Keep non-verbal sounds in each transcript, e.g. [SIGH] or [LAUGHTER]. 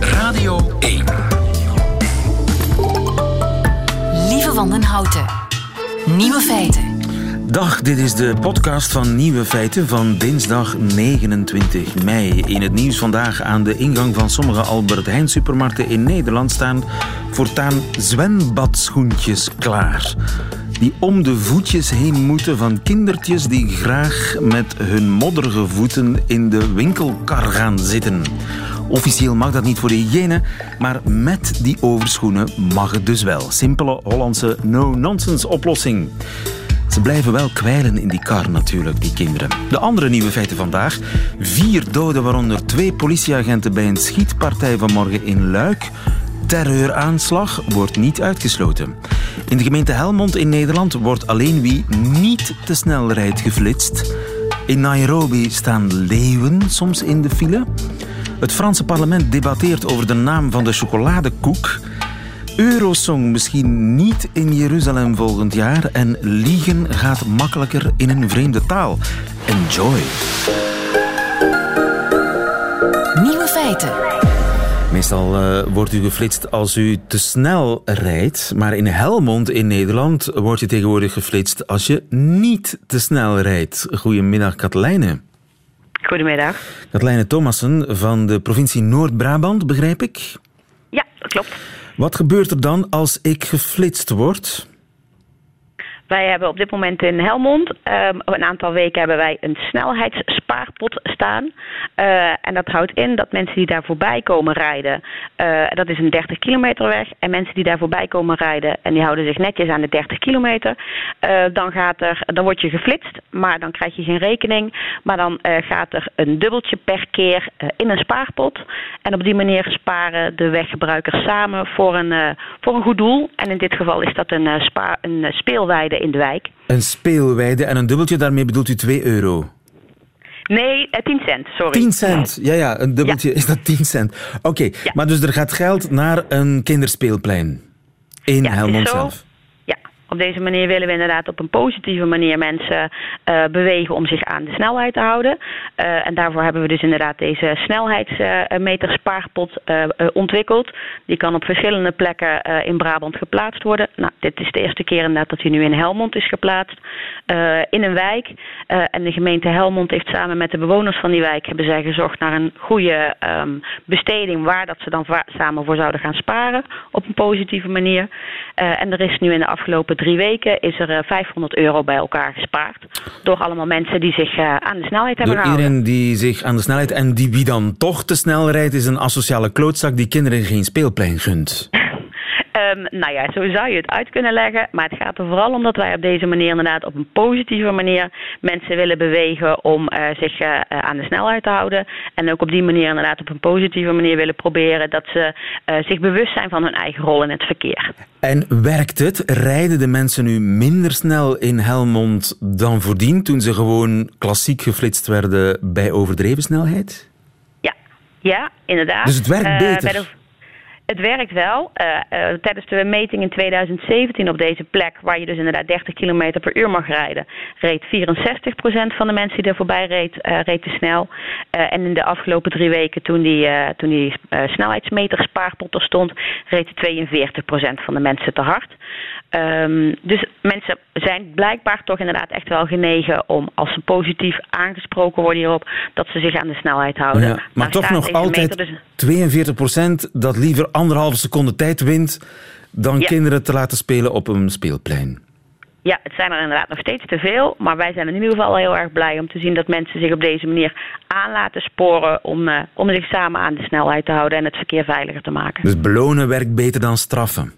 Radio 1. Lieve van den Houten. Nieuwe feiten. Dag, dit is de podcast van Nieuwe Feiten van dinsdag 29 mei. In het nieuws vandaag aan de ingang van sommige Albert Heijn supermarkten in Nederland staan voortaan zwembadschoentjes klaar. Die om de voetjes heen moeten van kindertjes die graag met hun modderige voeten in de winkelkar gaan zitten. Officieel mag dat niet voor de hygiëne, maar met die overschoenen mag het dus wel. Simpele Hollandse no-nonsense oplossing. Ze blijven wel kwijlen in die kar natuurlijk, die kinderen. De andere nieuwe feiten vandaag. Vier doden, waaronder twee politieagenten bij een schietpartij vanmorgen in Luik. Terreuraanslag wordt niet uitgesloten. In de gemeente Helmond in Nederland wordt alleen wie niet te snel rijdt geflitst. In Nairobi staan leeuwen soms in de file. Het Franse parlement debatteert over de naam van de chocoladekoek. Eurosong misschien niet in Jeruzalem volgend jaar. En liegen gaat makkelijker in een vreemde taal. Enjoy. Nieuwe feiten. Meestal eh, wordt u geflitst als u te snel rijdt. Maar in Helmond in Nederland word je tegenwoordig geflitst als je niet te snel rijdt. Goedemiddag, Katelijne. Goedemiddag. Katelijne Thomassen van de provincie Noord-Brabant, begrijp ik? Ja, dat klopt. Wat gebeurt er dan als ik geflitst word? Wij hebben op dit moment in Helmond, ehm, een aantal weken hebben wij een snelheidsspaarpot staan. Eh, en dat houdt in dat mensen die daar voorbij komen rijden, eh, dat is een 30 kilometer weg. En mensen die daar voorbij komen rijden en die houden zich netjes aan de 30 kilometer, eh, dan, gaat er, dan word je geflitst, maar dan krijg je geen rekening. Maar dan gaat er een dubbeltje per keer in een spaarpot. En op die manier sparen de weggebruikers samen voor een, voor een goed doel. En in dit geval is dat een, spa, een speelweide in de wijk. Een speelweide en een dubbeltje, daarmee bedoelt u 2 euro? Nee, 10 cent, sorry. 10 cent, ja, ja, een dubbeltje is dat 10 cent. Oké, maar dus er gaat geld naar een kinderspeelplein in Ja, Helmond zelf. Op deze manier willen we inderdaad op een positieve manier mensen eh, bewegen om zich aan de snelheid te houden. Eh, en daarvoor hebben we dus inderdaad deze snelheidsmeter spaarpot eh, eh, ontwikkeld. Die kan op verschillende plekken in Brabant geplaatst worden. Nou, dit is de eerste keer inderdaad dat hij nu in Helmond is geplaatst. in een wijk. En de gemeente Helmond heeft samen met de bewoners van die wijk hebben zij gezocht naar een goede ehm, besteding waar dat ze dan samen voor zouden gaan sparen op een positieve manier. En er is nu in de afgelopen drie weken is er eh, 500 euro bij elkaar gespaard door allemaal mensen die zich eh, aan de snelheid hebben Door gehouden. iedereen die zich aan de snelheid en die wie dan toch te snel rijdt, is een asociale klootzak die kinderen geen speelplein gunt. Ehm, nou ja, zo zou je het uit kunnen leggen. Maar het gaat er vooral om dat wij op deze manier inderdaad op een positieve manier mensen willen bewegen om eh, zich eh, eh, aan de snelheid te houden. En ook op die manier inderdaad op een positieve manier willen proberen dat ze zich bewust zijn van hun eigen rol in het verkeer. En werkt het? Rijden de mensen nu minder snel in Helmond dan voordien, toen ze gewoon klassiek geflitst werden bij overdreven snelheid? Ja, ja inderdaad. Dus het werkt beter? Het werkt wel. Eh, eh, tijdens de meting in 2017 op deze plek, waar je dus inderdaad 30 km per uur mag rijden, reed 64% van de mensen die er voorbij reed, eh, reed te snel. En in de afgelopen drie weken, toen die, toen die snelheidsmeter spaarpot er stond, reed 42% van de mensen te hard. Ehm, dus mensen zijn blijkbaar toch inderdaad echt wel genegen om, als ze positief aangesproken worden hierop, dat ze zich aan de snelheid houden. Ja, maar toch nog altijd meter dus- 42% dat liever anderhalve seconde tijd wint dan Ja. kinderen te laten spelen op een speelplein. Ja, het zijn er inderdaad nog steeds te veel. Maar wij zijn in ieder geval heel erg blij om te zien dat mensen zich op deze manier aan laten sporen om, eh, om zich samen aan de snelheid te houden en het verkeer veiliger te maken. Dus belonen werkt beter dan straffen.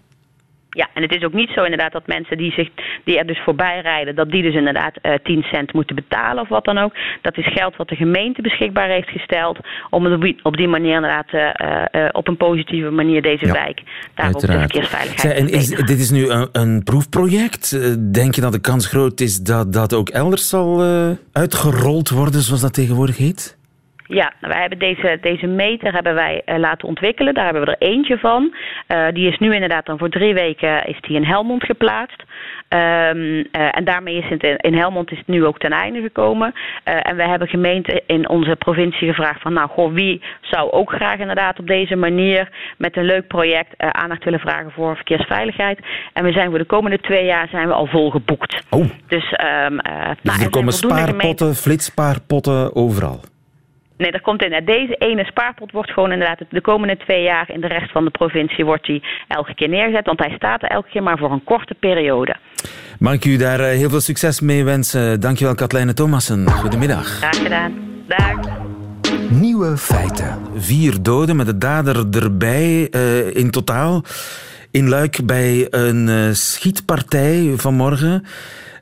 Ja, en het is ook niet zo inderdaad dat mensen die, zich, die er dus voorbij rijden, dat die dus inderdaad eh 10 cent moeten betalen of wat dan ook. Dat is geld wat de gemeente beschikbaar heeft gesteld om op die, manier inderdaad eh, eh, op een positieve manier deze Ja, wijk daar ook de verkeersveiligheid Zeg, en is, dit is nu een, een proefproject. Denk je dat de kans groot is dat dat ook elders zal uitgerold worden, zoals dat tegenwoordig heet? Ja, wij hebben deze, deze meter hebben wij uh, laten ontwikkelen. Daar hebben we er eentje van. Uh, die is nu inderdaad dan voor drie weken is die in Helmond geplaatst. Um, uh, en daarmee is het in, in, Helmond is het nu ook ten einde gekomen. en we hebben gemeenten in onze provincie gevraagd van nou goh, wie zou ook graag inderdaad op deze manier met een leuk project aandacht willen vragen voor verkeersveiligheid. En we zijn voor de komende twee jaar zijn we al volgeboekt. Oh. Dus, um, dus nou, er komen spaarpotten, gemeenten... flitspaarpotten overal. Nee, er komt in. Deze ene spaarpot wordt gewoon inderdaad de komende twee jaar in de rest van de provincie wordt die elke keer neergezet. Want hij staat er elke keer maar voor een korte periode. Mag ik u daar eh, heel veel succes mee wensen. Dankjewel Katlijne Thomassen. Goedemiddag. Graag gedaan. Dag. Nieuwe feiten. Vier doden met de dader erbij uh, in totaal. In Luik bij een uh, schietpartij vanmorgen.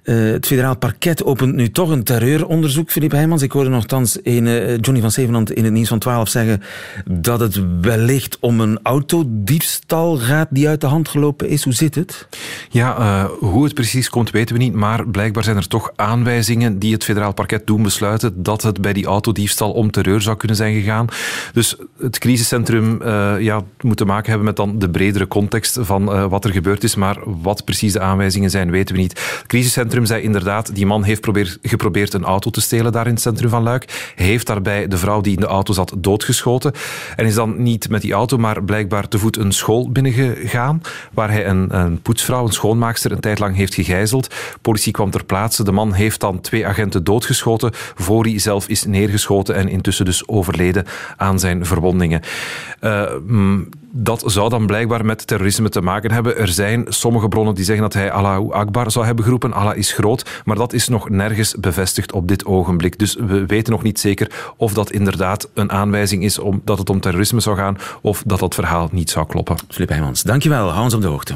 Uh, het federaal parket opent nu toch een terreuronderzoek, Filip Heijmans. Ik hoorde nogthans een, uh, Johnny van Zevenand in het nieuws van 12 zeggen dat het wellicht om een autodiefstal gaat die uit de hand gelopen is. Hoe zit het? Ja, uh, hoe het precies komt weten we niet, maar blijkbaar zijn er toch aanwijzingen die het federaal parket doen besluiten dat het bij die autodiefstal om terreur zou kunnen zijn gegaan. Dus het crisiscentrum ja, moet te maken hebben met dan de bredere context van wat er gebeurd is, maar wat precies de aanwijzingen zijn weten we niet. Het crisiscentrum centrum zei inderdaad, die man heeft probeer, geprobeerd een auto te stelen daar in het centrum van Luik. Heeft daarbij de vrouw die in de auto zat doodgeschoten. En is dan niet met die auto, maar blijkbaar te voet een school binnengegaan, waar hij een, een poetsvrouw, een schoonmaakster, een tijd lang heeft gegijzeld. Politie kwam ter plaatse. De man heeft dan twee agenten doodgeschoten, voor hij zelf is neergeschoten en intussen dus overleden aan zijn verwondingen. Uh, dat zou dan blijkbaar met terrorisme te maken hebben. Er zijn sommige bronnen die zeggen dat hij Allahu Akbar zou hebben geroepen. Allah is groot, maar dat is nog nergens bevestigd op dit ogenblik. Dus we weten nog niet zeker of dat inderdaad een aanwijzing is om, dat het om terrorisme zou gaan of dat dat verhaal niet zou kloppen. Filip Heijmans, dankjewel. Hou ons op de hoogte.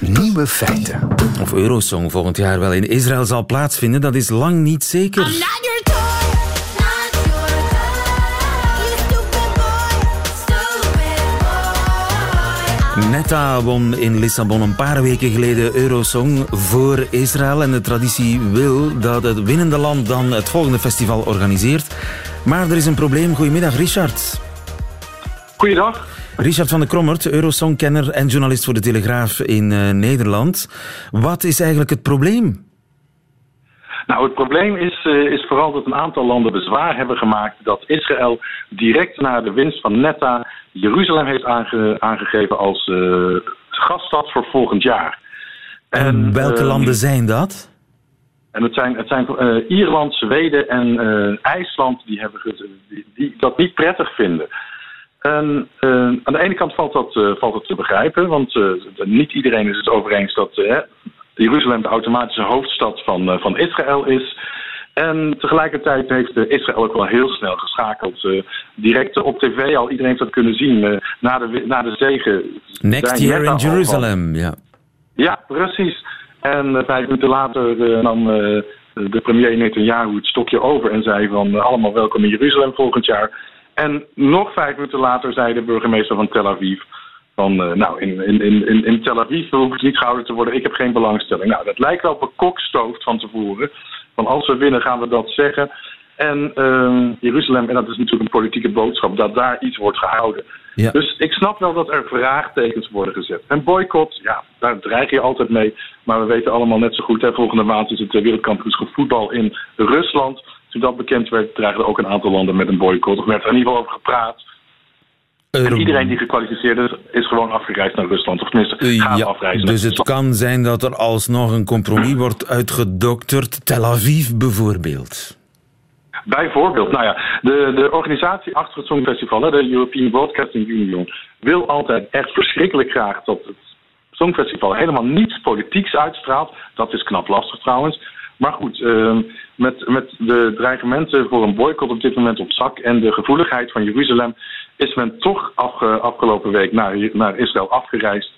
Nieuwe feiten. Of Eurosong volgend jaar wel in Israël zal plaatsvinden, dat is lang niet zeker. Netta won in Lissabon een paar weken geleden Eurosong voor Israël. En de traditie wil dat het winnende land dan het volgende festival organiseert. Maar er is een probleem. Goedemiddag, Richard. Goeiedag. Richard van de Krommert, Eurosongkenner en journalist voor de Telegraaf in uh, Nederland. Wat is eigenlijk het probleem? Nou, het probleem is, uh, is vooral dat een aantal landen bezwaar hebben gemaakt dat Israël direct na de winst van Netta Jeruzalem heeft aange aangegeven als uh, gaststad voor volgend jaar. En, en welke ehm, landen zijn dat? En het zijn, het zijn Ierland, Zweden en IJsland die, hebben, die, die dat niet prettig vinden. En, uh, aan de ene kant valt dat, valt dat te begrijpen, want niet iedereen is het over eens dat Jeruzalem de automatische hoofdstad van, van Israël is. En tegelijkertijd heeft Israël ook wel heel snel geschakeld. direct op tv al, iedereen heeft dat kunnen zien. na, de, na de zegen. Next year in Jerusalem, ja. Ja, precies. En vijf minuten later nam de premier Netanyahu het stokje over en zei van allemaal welkom in Jeruzalem volgend jaar. En nog vijf minuten later zei de burgemeester van Tel Aviv... van, uh, nou, in, in, in, in Tel Aviv hoef ik niet gehouden te worden, ik heb geen belangstelling. Nou, dat lijkt wel op een kokstoof van tevoren. Van als we winnen gaan we dat zeggen. En uh, Jeruzalem, en dat is natuurlijk een politieke boodschap... dat daar iets wordt gehouden. Ja. Dus ik snap wel dat er vraagtekens worden gezet. En boycott, ja, daar dreig je altijd mee. Maar we weten allemaal net zo goed... Hè, volgende maand is het wereldkampioenschap voetbal in Rusland... Toen dat bekend werd, dreigden ook een aantal landen met een boycott. Of werd er in ieder geval over gepraat. En iedereen die gekwalificeerd is, is gewoon afgereisd naar Rusland. Of tenminste, gaat ja, afreizen. Dus het kan zijn dat er alsnog een compromis wordt uitgedokterd. Tel Aviv bijvoorbeeld. Bijvoorbeeld, nou ja, de, de organisatie achter het Songfestival, de European Broadcasting Union, wil altijd echt verschrikkelijk graag dat het Songfestival helemaal niets politieks uitstraalt. Dat is knap lastig trouwens. Maar goed, uh, met, met de dreigementen voor een boycott op dit moment op zak en de gevoeligheid van Jeruzalem is men toch afge, afgelopen week naar, naar Israël afgereisd.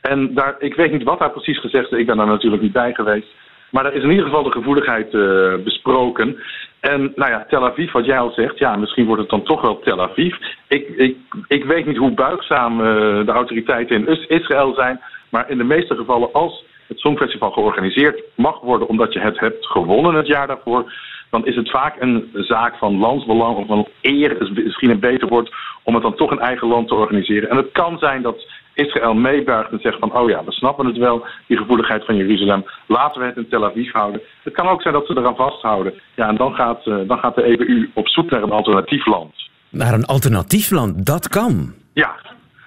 En daar, ik weet niet wat daar precies gezegd is, ik ben daar natuurlijk niet bij geweest. Maar er is in ieder geval de gevoeligheid uh, besproken. En nou ja, Tel Aviv, wat jij al zegt, ja, misschien wordt het dan toch wel Tel Aviv. Ik, ik, ik weet niet hoe buigzaam uh, de autoriteiten in Israël zijn. Maar in de meeste gevallen, als het Songfestival georganiseerd mag worden omdat je het hebt gewonnen het jaar daarvoor, dan is het vaak een zaak van landsbelang of van eer, is misschien een beter woord, om het dan toch in eigen land te organiseren. En het kan zijn dat Israël meebuigt en zegt van, oh ja, we snappen het wel, die gevoeligheid van Jeruzalem, laten we het in Tel Aviv houden. Het kan ook zijn dat ze eraan vasthouden. Ja, en dan gaat, uh, dan gaat de EBU op zoek naar een alternatief land. Naar een alternatief land, dat kan. Ja,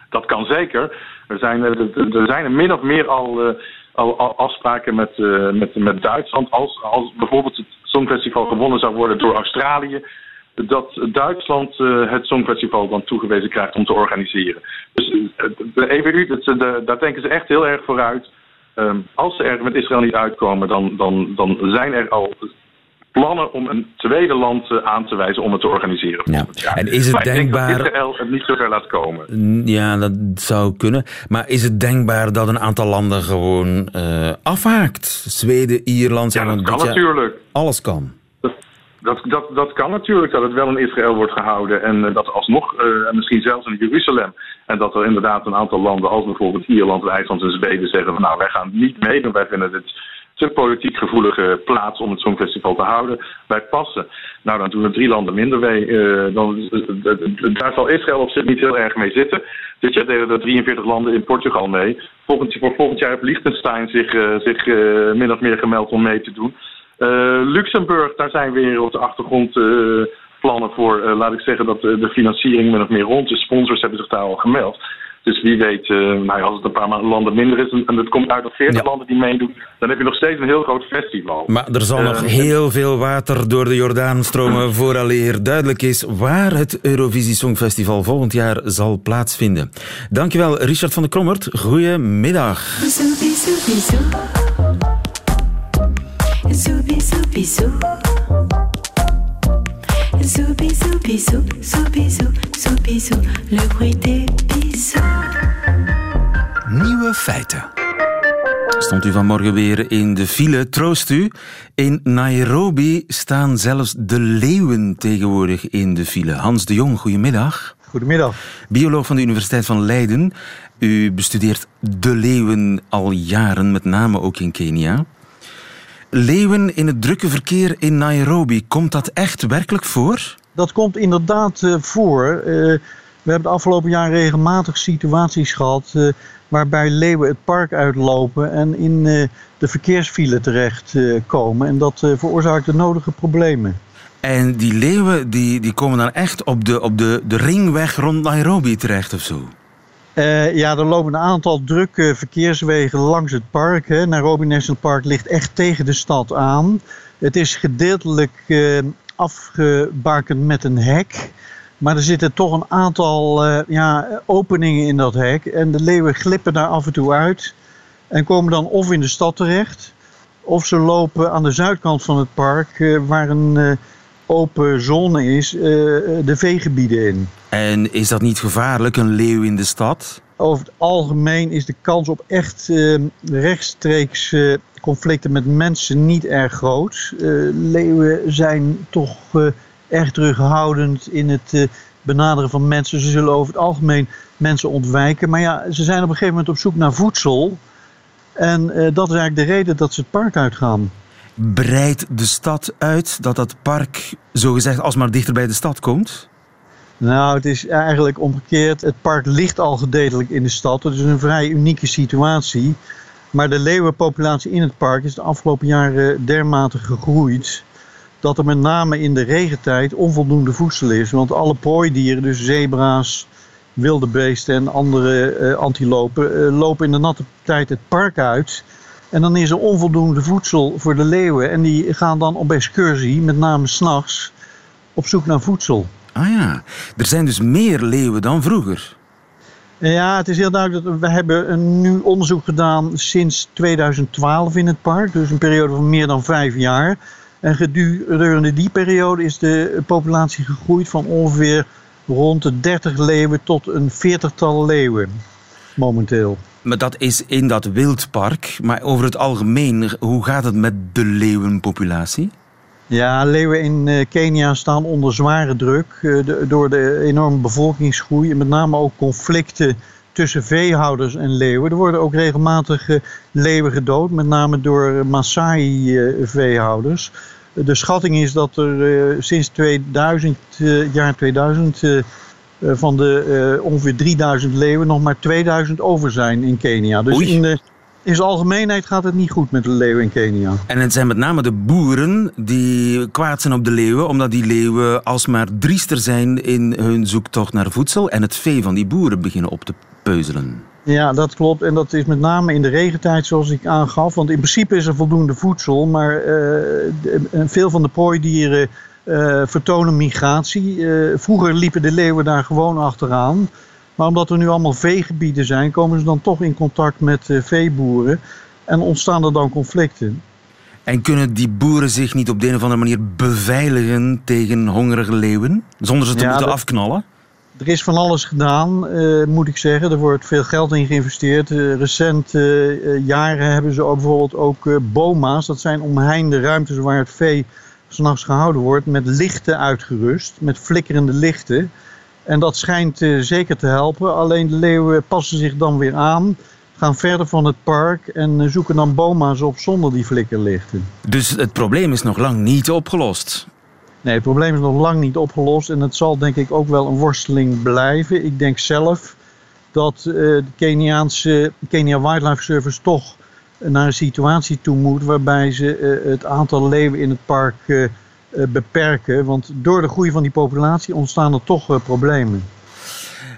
dat kan zeker. Er zijn, er zijn er min of meer al, al, afspraken met, uh, met, met Duitsland. Als, als bijvoorbeeld het Songfestival gewonnen zou worden door Australië, dat Duitsland uh, het Songfestival dan toegewezen krijgt om te organiseren. Dus de EBU, dat, daar denken ze echt heel erg vooruit. Um, als ze er met Israël niet uitkomen, dan, dan, dan zijn er al plannen om een tweede land uh, aan te wijzen om het te organiseren. Ja. En is het maar denkbaar... Ik denk dat Israël het niet zover laat komen. Ja, dat zou kunnen. Maar is het denkbaar dat een aantal landen gewoon uh, afhaakt? Zweden, Ierland... Ja, dat kan natuurlijk. Alles kan. Dat, dat, dat kan natuurlijk, dat het wel in Israël wordt gehouden en uh, dat alsnog, uh, misschien zelfs in Jeruzalem. En dat er inderdaad een aantal landen, als bijvoorbeeld Ierland, IJsland en Zweden, zeggen van nou wij gaan niet meedoen, wij vinden het te politiek gevoelige plaats om het Songfestival te houden. Wij passen. Nou, dan doen er drie landen minder mee. Uh, dan, daar zal Israël op zich niet heel erg mee zitten. Dit jaar deden er 43 landen in Portugal mee. Volgend, voor volgend jaar heeft Liechtenstein zich, zich min of meer gemeld om mee te doen. Luxemburg, daar zijn weer op de achtergrond plannen voor. Laat ik zeggen dat de financiering min of meer rond is. Sponsors hebben zich daar al gemeld. Dus wie weet, nou als het een paar landen minder is en het komt uit op 40 ja. landen die meedoen, dan heb je nog steeds een heel groot festival. Maar er zal nog heel veel water door de Jordaan stromen vooraleer duidelijk is waar het Eurovisie Songfestival volgend jaar zal plaatsvinden. Dankjewel, Richard van de Krommert. Goedemiddag. Bisou, bisou, bisou. Bisou, bisou, bisou, bisou, bisou, bisou. Le bruit des bisous. Nieuwe feiten. Stond u vanmorgen weer in de file? Troost u. In Nairobi staan zelfs de leeuwen tegenwoordig in de file. Hans de Jong, goedemiddag. Goedemiddag. Bioloog van de Universiteit van Leiden. U bestudeert de leeuwen al jaren, met name ook in Kenia. Leeuwen in het drukke verkeer in Nairobi, komt dat echt werkelijk voor? Dat komt inderdaad uh, voor. Uh, we hebben de afgelopen jaren regelmatig situaties gehad uh, waarbij leeuwen het park uitlopen en in de verkeersfile terechtkomen. en dat veroorzaakt de nodige problemen. En die leeuwen die, die komen dan echt op de, op de, de ringweg rond Nairobi terecht of zo? Uh, ja, er lopen een aantal drukke verkeerswegen langs het park. Hè. Nairobi National Park ligt echt tegen de stad aan. Het is gedeeltelijk uh, afgebakend met een hek. Maar er zitten toch een aantal uh, ja, openingen in dat hek. En de leeuwen glippen daar af en toe uit. En komen dan of in de stad terecht. Of ze lopen aan de zuidkant van het park, waar een open zone is, de veegebieden in. En is dat niet gevaarlijk, een leeuw in de stad? Over het algemeen is de kans op echt uh, rechtstreeks uh, conflicten met mensen niet erg groot. Uh, leeuwen zijn toch erg terughoudend in het benaderen van mensen. Ze zullen over het algemeen mensen ontwijken. Maar ja, ze zijn op een gegeven moment op zoek naar voedsel. En dat is eigenlijk de reden dat ze het park uitgaan. Breidt de stad uit dat dat park zogezegd alsmaar dichter bij de stad komt? Nou, het is eigenlijk omgekeerd. Het park ligt al gedeeltelijk in de stad. Het is een vrij unieke situatie. Maar de leeuwenpopulatie in het park is de afgelopen jaren dermate gegroeid. dat er met name in de regentijd onvoldoende voedsel is. Want alle prooidieren, dus zebra's, wilde beesten en andere uh, antilopen. Uh, lopen in de natte tijd het park uit. En dan is er onvoldoende voedsel voor de leeuwen. En die gaan dan op excursie, met name s'nachts, op zoek naar voedsel. Ah ja, er zijn dus meer leeuwen dan vroeger. Ja, het is heel duidelijk dat we hebben een nu onderzoek gedaan sinds 2012 in het park. Dus een periode van meer dan vijf jaar. En gedurende die periode is de populatie gegroeid van ongeveer rond de 30 leeuwen tot een veertigtal leeuwen momenteel. Maar dat is in dat wildpark. Maar over het algemeen, hoe gaat het met de leeuwenpopulatie? Ja, leeuwen in uh, Kenia staan onder zware druk de, door de enorme bevolkingsgroei en met name ook conflicten tussen veehouders en leeuwen. Er worden ook regelmatig eh, leeuwen gedood, met name door Maasai-veehouders. de schatting is dat er sinds 2000, jaar 2000 van de ongeveer 3000 leeuwen nog maar 2000 over zijn in Kenia. Dus in de in zijn algemeenheid gaat het niet goed met de leeuwen in Kenia. En het zijn met name de boeren die kwaad zijn op de leeuwen, omdat die leeuwen alsmaar driester zijn in hun zoektocht naar voedsel en het vee van die boeren beginnen op te peuzelen. Ja, dat klopt. En dat is met name in de regentijd, zoals ik aangaf. Want in principe is er voldoende voedsel, maar uh, veel van de prooidieren uh, vertonen migratie. vroeger liepen de leeuwen daar gewoon achteraan. Maar omdat er nu allemaal veegebieden zijn, komen ze dan toch in contact met uh, veeboeren en ontstaan er dan conflicten. En kunnen die boeren zich niet op de een of andere manier beveiligen tegen hongerige leeuwen, zonder ze te moeten afknallen? Er is van alles gedaan, moet ik zeggen. Er wordt veel geld in geïnvesteerd. Recent jaren hebben ze ook bijvoorbeeld ook boma's. Dat zijn omheinde ruimtes waar het vee s'nachts gehouden wordt. Met lichten uitgerust, met flikkerende lichten. En dat schijnt uh, zeker te helpen. Alleen de leeuwen passen zich dan weer aan, gaan verder van het park en uh, zoeken dan boma's op zonder die flikkerlichten. Dus het probleem is nog lang niet opgelost? Nee, het probleem is nog lang niet opgelost en het zal denk ik ook wel een worsteling blijven. Ik denk zelf dat uh, de Keniaanse Kenia Wildlife Service toch naar een situatie toe moet waarbij ze het aantal leeuwen in het park eh, beperken. Want door de groei van die populatie ontstaan er toch eh, problemen.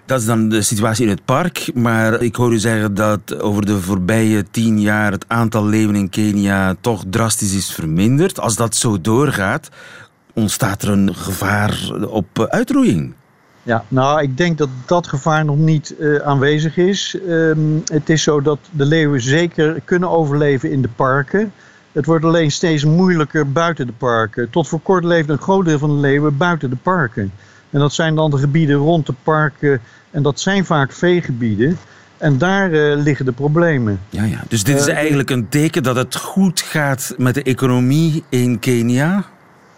Dat is dan de situatie in het park. Maar ik hoor u zeggen dat over de voorbije tien jaar het aantal leeuwen in Kenia toch drastisch is verminderd. Als dat zo doorgaat, ontstaat er een gevaar op uitroeiing. Ja, nou, ik denk dat dat gevaar nog niet uh, aanwezig is. Ehm, het is zo dat de leeuwen zeker kunnen overleven in de parken. Het wordt alleen steeds moeilijker buiten de parken. Tot voor kort leefde een groot deel van de leeuwen buiten de parken. En dat zijn dan de gebieden rond de parken. En dat zijn vaak veegebieden. En daar uh, liggen de problemen. Ja, ja. Dus dit is uh, eigenlijk een teken dat het goed gaat met de economie in Kenia?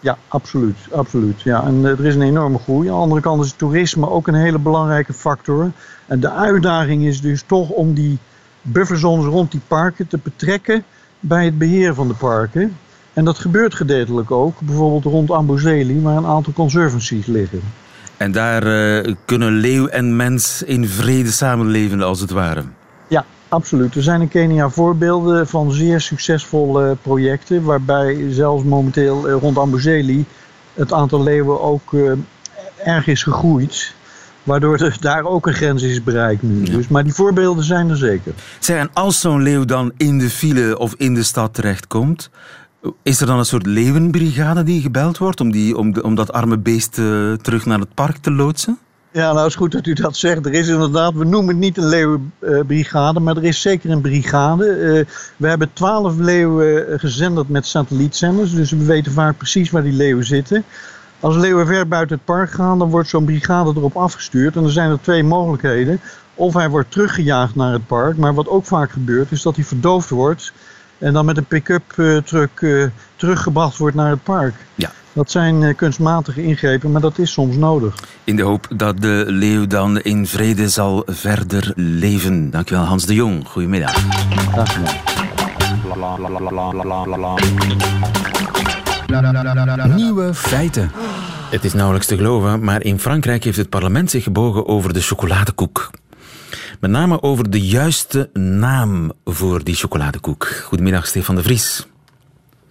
Ja, absoluut. absoluut. Ja. En uh, er is een enorme groei. Aan de andere kant is toerisme ook een hele belangrijke factor. En de uitdaging is dus toch om die bufferzones rond die parken te betrekken bij het beheer van de parken. En dat gebeurt gedeeltelijk ook, bijvoorbeeld rond Amboseli, waar een aantal conservancies liggen. En daar uh, kunnen leeuw en mens in vrede samenleven, als het ware. Ja, absoluut. Er zijn in Kenia voorbeelden van zeer succesvolle projecten, waarbij zelfs momenteel uh, rond Amboseli het aantal leeuwen ook uh, erg is gegroeid. Waardoor er [LAUGHS] daar ook een grens is bereikt nu. Dus, maar die voorbeelden zijn er zeker. Zeg, en als zo'n leeuw dan in de file of in de stad terechtkomt... Is er dan een soort leeuwenbrigade die gebeld wordt om, die, om, de, om dat arme beest uh, terug naar het park te loodsen? Ja, nou is goed dat u dat zegt. Er is inderdaad, we noemen het niet een leeuwenbrigade, maar er is zeker een brigade. Uh, we hebben twaalf leeuwen gezenderd met satellietzenders, dus we weten vaak precies waar die leeuwen zitten. Als leeuwen ver buiten het park gaan, dan wordt zo'n brigade erop afgestuurd. En er zijn er twee mogelijkheden. Of hij wordt teruggejaagd naar het park, maar wat ook vaak gebeurt, is dat hij verdoofd wordt. En dan met een pick-up uh, truck teruggebracht wordt naar het park. Ja. Dat zijn uh, kunstmatige ingrepen, maar dat is soms nodig. In de hoop dat de leeuw dan in vrede zal verder leven. Dankjewel Hans de Jong. Goedemiddag. Dag Nieuwe feiten. Het is nauwelijks te geloven, maar in Frankrijk heeft het parlement zich gebogen over de chocoladekoek. Met name over de juiste naam voor die chocoladekoek. Goedemiddag, Stefan de Vries.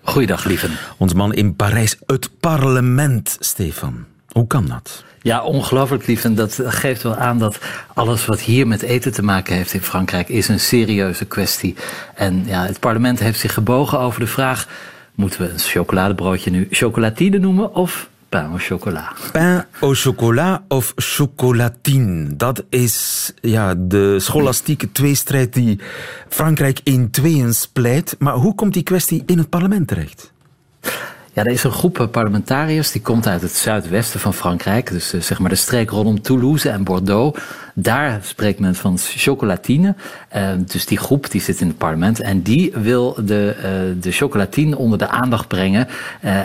Goeiedag, lieven. Ons man in Parijs, het parlement, Stefan. Hoe kan dat? Ja, ongelooflijk lief. En dat geeft wel aan dat alles wat hier met eten te maken heeft in Frankrijk is een serieuze kwestie. En ja, het parlement heeft zich gebogen over de vraag: moeten we een chocoladebroodje nu chocolatine noemen of pain au chocolat? Pain au chocolat of chocolatine. Dat is ja, de scholastieke tweestrijd die Frankrijk in tweeën splijt. Maar hoe komt die kwestie in het parlement terecht? Ja, er is een groep parlementariërs die komt uit het zuidwesten van Frankrijk. Dus uh, zeg maar de streek rondom Toulouse en Bordeaux. Daar spreekt men van chocolatine. Uh, dus die groep die zit in het parlement. En die wil de, de chocolatine onder de aandacht brengen.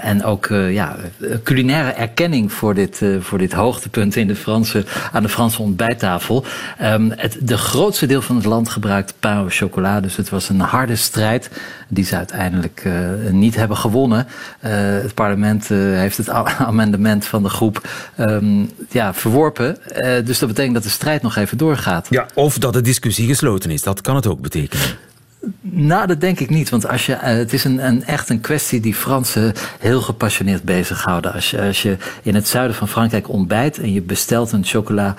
en ook ja, culinaire erkenning voor dit, voor dit hoogtepunt in de Franse, aan de Franse ontbijttafel. Um, het de grootste deel van het land gebruikt pain au chocolat. Dus het was een harde strijd die ze uiteindelijk niet hebben gewonnen. Eh, het parlement eh, heeft het [LAUGHS] amendement van de groep ehm, ja, verworpen. Eh, dus dat betekent dat de strijd nog even doorgaat. Ja, of dat de discussie gesloten is. Dat kan het ook betekenen. Nou, dat denk ik niet. Want als je, het is een, een, echt een kwestie die Fransen heel gepassioneerd bezighouden. Als je, als je in het zuiden van Frankrijk ontbijt en je bestelt een chocola,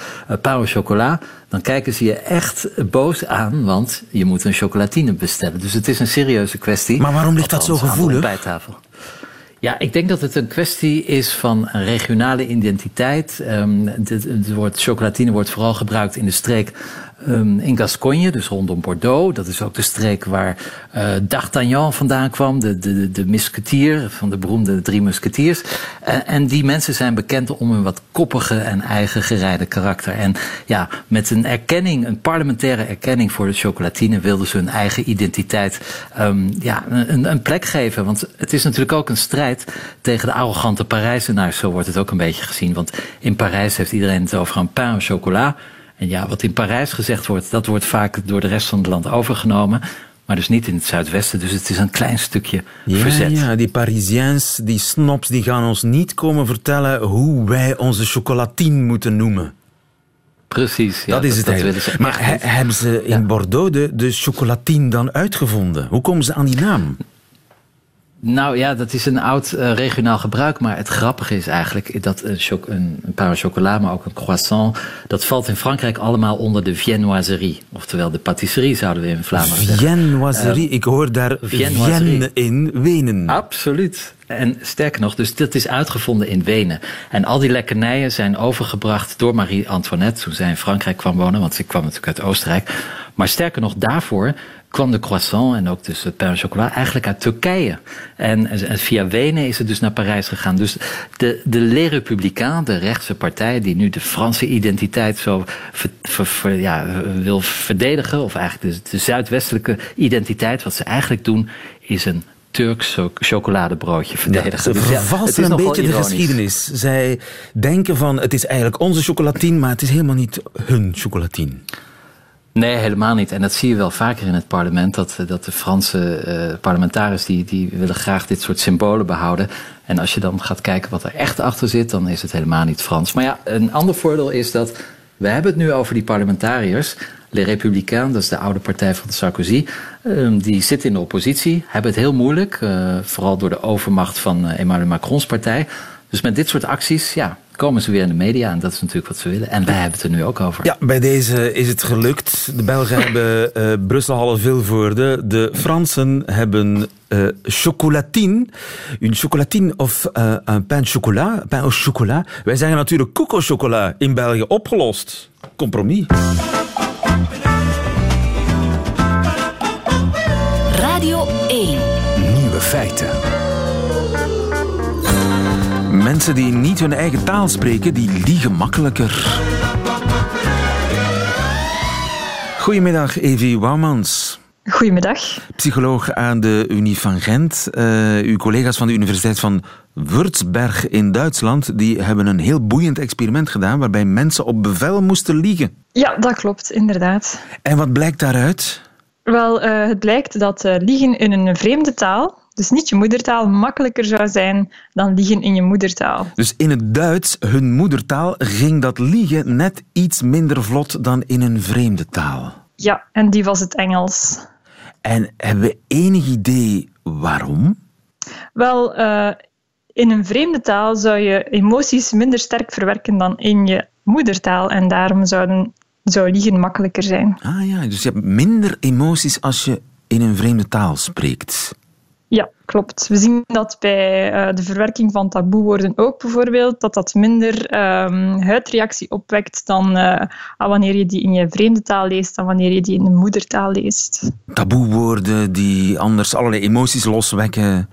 uh, dan kijken ze je echt boos aan, want je moet een chocolatine bestellen. Dus het is een serieuze kwestie. Maar waarom ligt dat zo gevoelig? Bij tafel. Ja, ik denk dat het een kwestie is van regionale identiteit. Um, het, woord chocolatine wordt vooral gebruikt in de streek um, in Gascogne, dus rondom Bordeaux. Dat is ook de streek waar uh, D'Artagnan vandaan kwam, de, de, de musketier van de beroemde drie musketiers. Uh, en die mensen zijn bekend om een wat koppige en eigen gereide karakter. En ja, met een erkenning, een parlementaire erkenning voor de chocolatine, wilden ze hun eigen identiteit um, ja, een, een plek geven. Want het is natuurlijk ook een strijd tegen de arrogante Parijzenaars. Zo wordt het ook een beetje gezien. Want in Parijs heeft iedereen het over een pain au chocolat. En ja, wat in Parijs gezegd wordt, dat wordt vaak door de rest van het land overgenomen. Maar dus niet in het zuidwesten. Dus het is een klein stukje ja, verzet. Ja, die Parisiens, die snobs, die gaan ons niet komen vertellen hoe wij onze chocolatine moeten noemen. Precies. Ja, dat is het eigenlijk. Maar he, hebben ze in ja. Bordeaux de, de chocolatine dan uitgevonden? Hoe komen ze aan die naam? Nou ja, dat is een oud uh, regionaal gebruik. Maar het grappige is eigenlijk dat een, een, een paar chocola, maar ook een croissant... dat valt in Frankrijk allemaal onder de viennoiserie. Oftewel de patisserie zouden we in Vlaanderen zeggen. Viennoiserie, uh, ik hoor daar Vienne in Wenen. Absoluut. En sterker nog, dus dat is uitgevonden in Wenen. En al die lekkernijen zijn overgebracht door Marie Antoinette... toen zij in Frankrijk kwam wonen, want ze kwam natuurlijk uit Oostenrijk. Maar sterker nog, daarvoor kwam de croissant en ook dus het pain au chocolat eigenlijk uit Turkije. En, en, via Wenen is het dus naar Parijs gegaan. Dus de, de Les Républicains, de rechtse partij die nu de Franse identiteit zo ver, ver, ver, ja, wil verdedigen, of eigenlijk de, de zuidwestelijke identiteit, wat ze eigenlijk doen, is een Turks chocoladebroodje verdedigen. Ja, ze dus vervalsen ja, een beetje de geschiedenis. Zij denken van het is eigenlijk onze chocolatine, maar het is helemaal niet hun chocolatine. Nee, helemaal niet. En dat zie je wel vaker in het parlement. Dat, dat de Franse uh, parlementariërs die, die willen graag dit soort symbolen behouden. En als je dan gaat kijken wat er echt achter zit, dan is het helemaal niet Frans. Maar ja, een ander voordeel is dat we hebben het nu over die parlementariërs. Les Républicains, dat is de oude partij van Sarkozy, uh, die zitten in de oppositie, hebben het heel moeilijk. Uh, vooral door de overmacht van Emmanuel Macrons partij. Dus met dit soort acties, ja, komen ze weer in de media. En dat is natuurlijk wat ze willen. En wij hebben het er nu ook over. Ja, bij deze is het gelukt. De Belgen [LAUGHS] hebben uh, Brussel halve Vilvoorde. De Fransen hebben uh, chocolatine. Een chocolatine of uh, een pain chocolat. Pain au chocolat. Wij zeggen natuurlijk coco chocolat in België opgelost. Compromis. Radio 1. Nieuwe feiten. Mensen die niet hun eigen taal spreken, die liegen makkelijker. Goedemiddag, Evie Wouwmans. Goedemiddag. Psycholoog aan de Unie van Gent. Uh, uw collega's van de Universiteit van Würzburg in Duitsland die hebben een heel boeiend experiment gedaan waarbij mensen op bevel moesten liegen. Ja, dat klopt, inderdaad. En wat blijkt daaruit? Wel, uh, het blijkt dat uh, liegen in een vreemde taal dus niet je moedertaal, makkelijker zou zijn dan liegen in je moedertaal. Dus in het Duits, hun moedertaal, ging dat liegen net iets minder vlot dan in een vreemde taal. Ja, en die was het Engels. En hebben we enig idee waarom? Wel, uh, in een vreemde taal zou je emoties minder sterk verwerken dan in je moedertaal. En daarom zouden, zou liegen makkelijker zijn. Ah ja, dus je hebt minder emoties als je in een vreemde taal spreekt. Ja, klopt. We zien dat bij uh, de verwerking van taboewoorden ook bijvoorbeeld, dat dat minder um, huidreactie opwekt dan uh, wanneer je die in je vreemde taal leest dan wanneer je die in de moedertaal leest. Taboewoorden die anders allerlei emoties loswekken,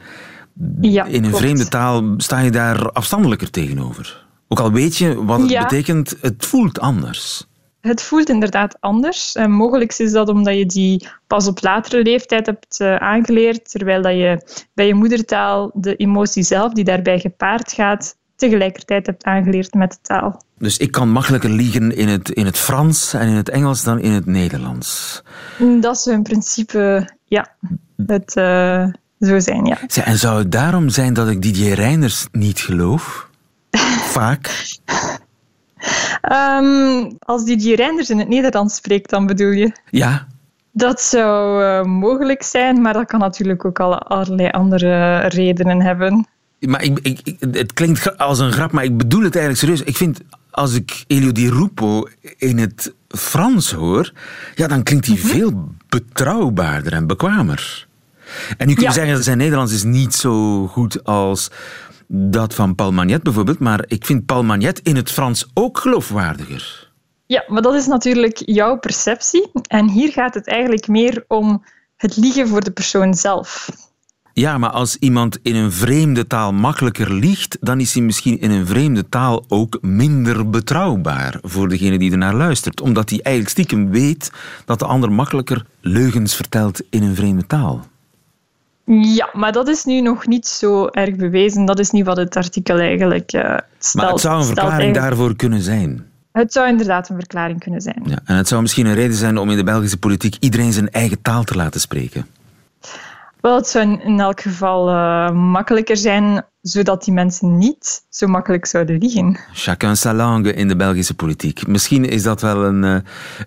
Ja, in een klopt. vreemde taal sta je daar afstandelijker tegenover. Ook al weet je wat het Ja. betekent, het voelt anders. Het voelt inderdaad anders. En mogelijk is dat omdat je die pas op latere leeftijd hebt eh, aangeleerd, terwijl dat je bij je moedertaal de emotie zelf die daarbij gepaard gaat, tegelijkertijd hebt aangeleerd met de taal. Dus ik kan makkelijker liegen in het, in het Frans en in het Engels dan in het Nederlands. Dat zou in principe ja, het eh, zo zijn, ja. En zou het daarom zijn dat ik Didier Reiners niet geloof? Vaak. Ehm, als die Reinders in het Nederlands spreekt, dan bedoel je? Ja, Dat zou eh, mogelijk zijn, maar dat kan natuurlijk ook al allerlei andere redenen hebben. maar ik, ik, ik- het klinkt als een grap, maar ik bedoel het eigenlijk serieus. Ik vind, als ik Elio Di Rupo in het Frans hoor, ja, dan klinkt hij veel betrouwbaarder en bekwamer. En nu kun je Ja. zeggen, zijn Nederlands is niet zo goed als dat van Paul Magnet bijvoorbeeld, maar ik vind Paul Magnet in het Frans ook geloofwaardiger. Ja, maar dat is natuurlijk jouw perceptie. En hier gaat het eigenlijk meer om het liegen voor de persoon zelf. Ja, maar als iemand in een vreemde taal makkelijker liegt, dan is hij misschien in een vreemde taal ook minder betrouwbaar voor degene die ernaar luistert. Omdat hij eigenlijk stiekem weet dat de ander makkelijker leugens vertelt in een vreemde taal. Ja, maar dat is nu nog niet zo erg bewezen. Dat is niet wat het artikel eigenlijk eh stelt. Maar het zou een verklaring eigenlijk- daarvoor kunnen zijn. Het zou inderdaad een verklaring kunnen zijn. Ja, en het zou misschien een reden zijn om in de Belgische politiek iedereen zijn eigen taal te laten spreken. Wel, het zou in- in elk geval eh, makkelijker zijn, zodat die mensen niet zo makkelijk zouden liegen. Chacun sa langue in de Belgische politiek. Misschien is dat wel een, eh,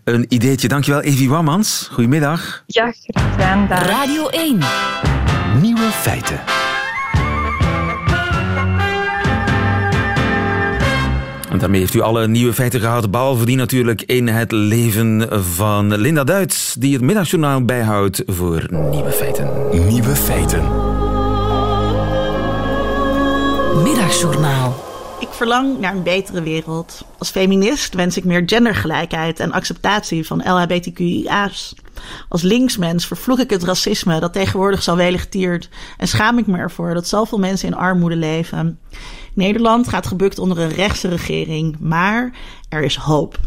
een ideetje. Dankjewel, Evie Wammans. Goedemiddag. Ja, graag gedaan. Radio 1. Nieuwe feiten. En daarmee heeft u alle nieuwe feiten gehad, behalve die natuurlijk in het leven van Linda Duits, die het middagjournaal bijhoudt voor nieuwe feiten. Nieuwe feiten. Middagjournaal. Verlang naar een betere wereld. Als feminist wens ik meer gendergelijkheid en acceptatie van LHBTQIA's. Als linksmens vervloek ik het racisme dat tegenwoordig zo welig tiert en schaam ik me ervoor dat zoveel mensen in armoede leven. Nederland gaat gebukt onder een rechtse regering, maar er is hoop.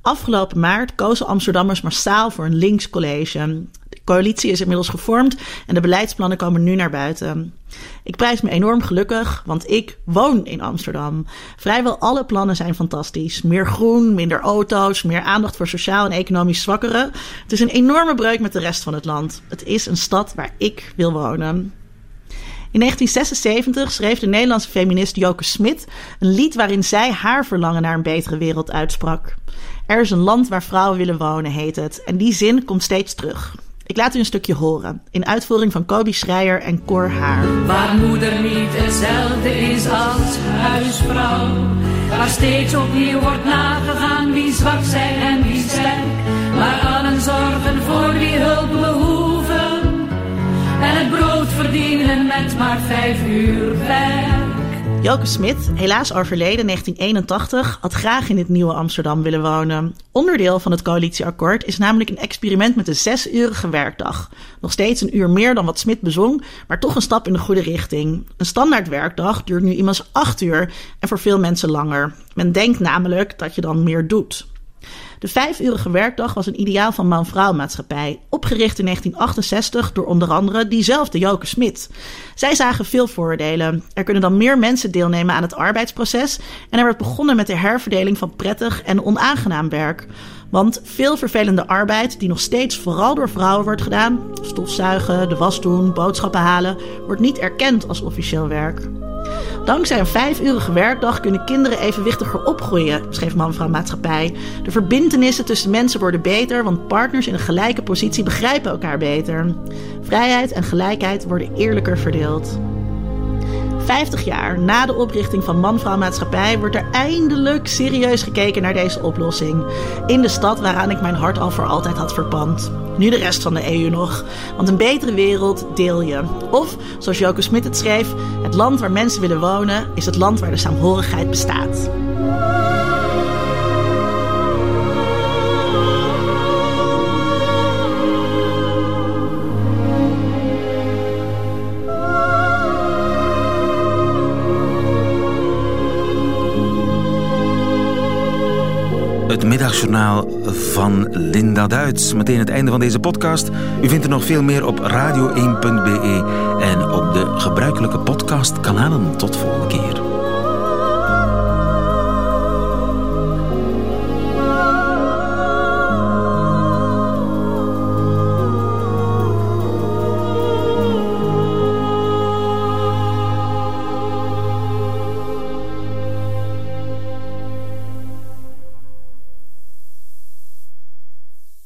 Afgelopen maart kozen Amsterdammers massaal voor een links college. De coalitie is inmiddels gevormd en de beleidsplannen komen nu naar buiten. Ik prijs me enorm gelukkig, want ik woon in Amsterdam. Vrijwel alle plannen zijn fantastisch. Meer groen, minder auto's, meer aandacht voor sociaal en economisch zwakkeren. Het is een enorme breuk met de rest van het land. Het is een stad waar ik wil wonen. In 1976 schreef de Nederlandse feminist Joke Smit een lied waarin zij haar verlangen naar een betere wereld uitsprak. Er is een land waar vrouwen willen wonen, heet het. En die zin komt steeds terug. Ik laat u een stukje horen, in uitvoering van Kobi Schreier en Cor Haar. Waar moeder niet hetzelfde is als huisvrouw. Waar steeds opnieuw wordt nagegaan wie zwak zijn en wie sterk. Waar allen zorgen voor wie hulp behoeven. En het brood verdienen met maar vijf uur werk. Joke Smit, helaas overleden 1981, had graag in het nieuwe Amsterdam willen wonen. Onderdeel van het coalitieakkoord is namelijk een experiment met een zesurige werkdag. Nog steeds een uur meer dan wat Smit bezong, maar toch een stap in de goede richting. Een standaard werkdag duurt nu immers acht uur en voor veel mensen langer. Men denkt namelijk dat je dan meer doet. De vijfurige werkdag was een ideaal van man-vrouw maatschappij, opgericht in 1968 door onder andere diezelfde Joke Smit. Zij zagen veel voordelen. Er kunnen dan meer mensen deelnemen aan het arbeidsproces en er werd begonnen met de herverdeling van prettig en onaangenaam werk. Want veel vervelende arbeid, die nog steeds vooral door vrouwen wordt gedaan, stofzuigen, de was doen, boodschappen halen, wordt niet erkend als officieel werk. Dankzij een vijfurige werkdag kunnen kinderen evenwichtiger opgroeien, schreef Man-Vrouw Maatschappij. De verbintenissen tussen mensen worden beter, want partners in een gelijke positie begrijpen elkaar beter. Vrijheid en gelijkheid worden eerlijker verdeeld. 50 jaar na de oprichting van Man-Vrouw Maatschappij wordt er eindelijk serieus gekeken naar deze oplossing. In de stad waaraan ik mijn hart al voor altijd had verpand. Nu de rest van de EU nog. Want een betere wereld deel je. Of, zoals Joke Smit het schreef, het land waar mensen willen wonen is het land waar de saamhorigheid bestaat. Middagjournaal van Linda Duits. Meteen het einde van deze podcast. U vindt er nog veel meer op radio1.be en op de gebruikelijke podcastkanalen. Tot volgende keer.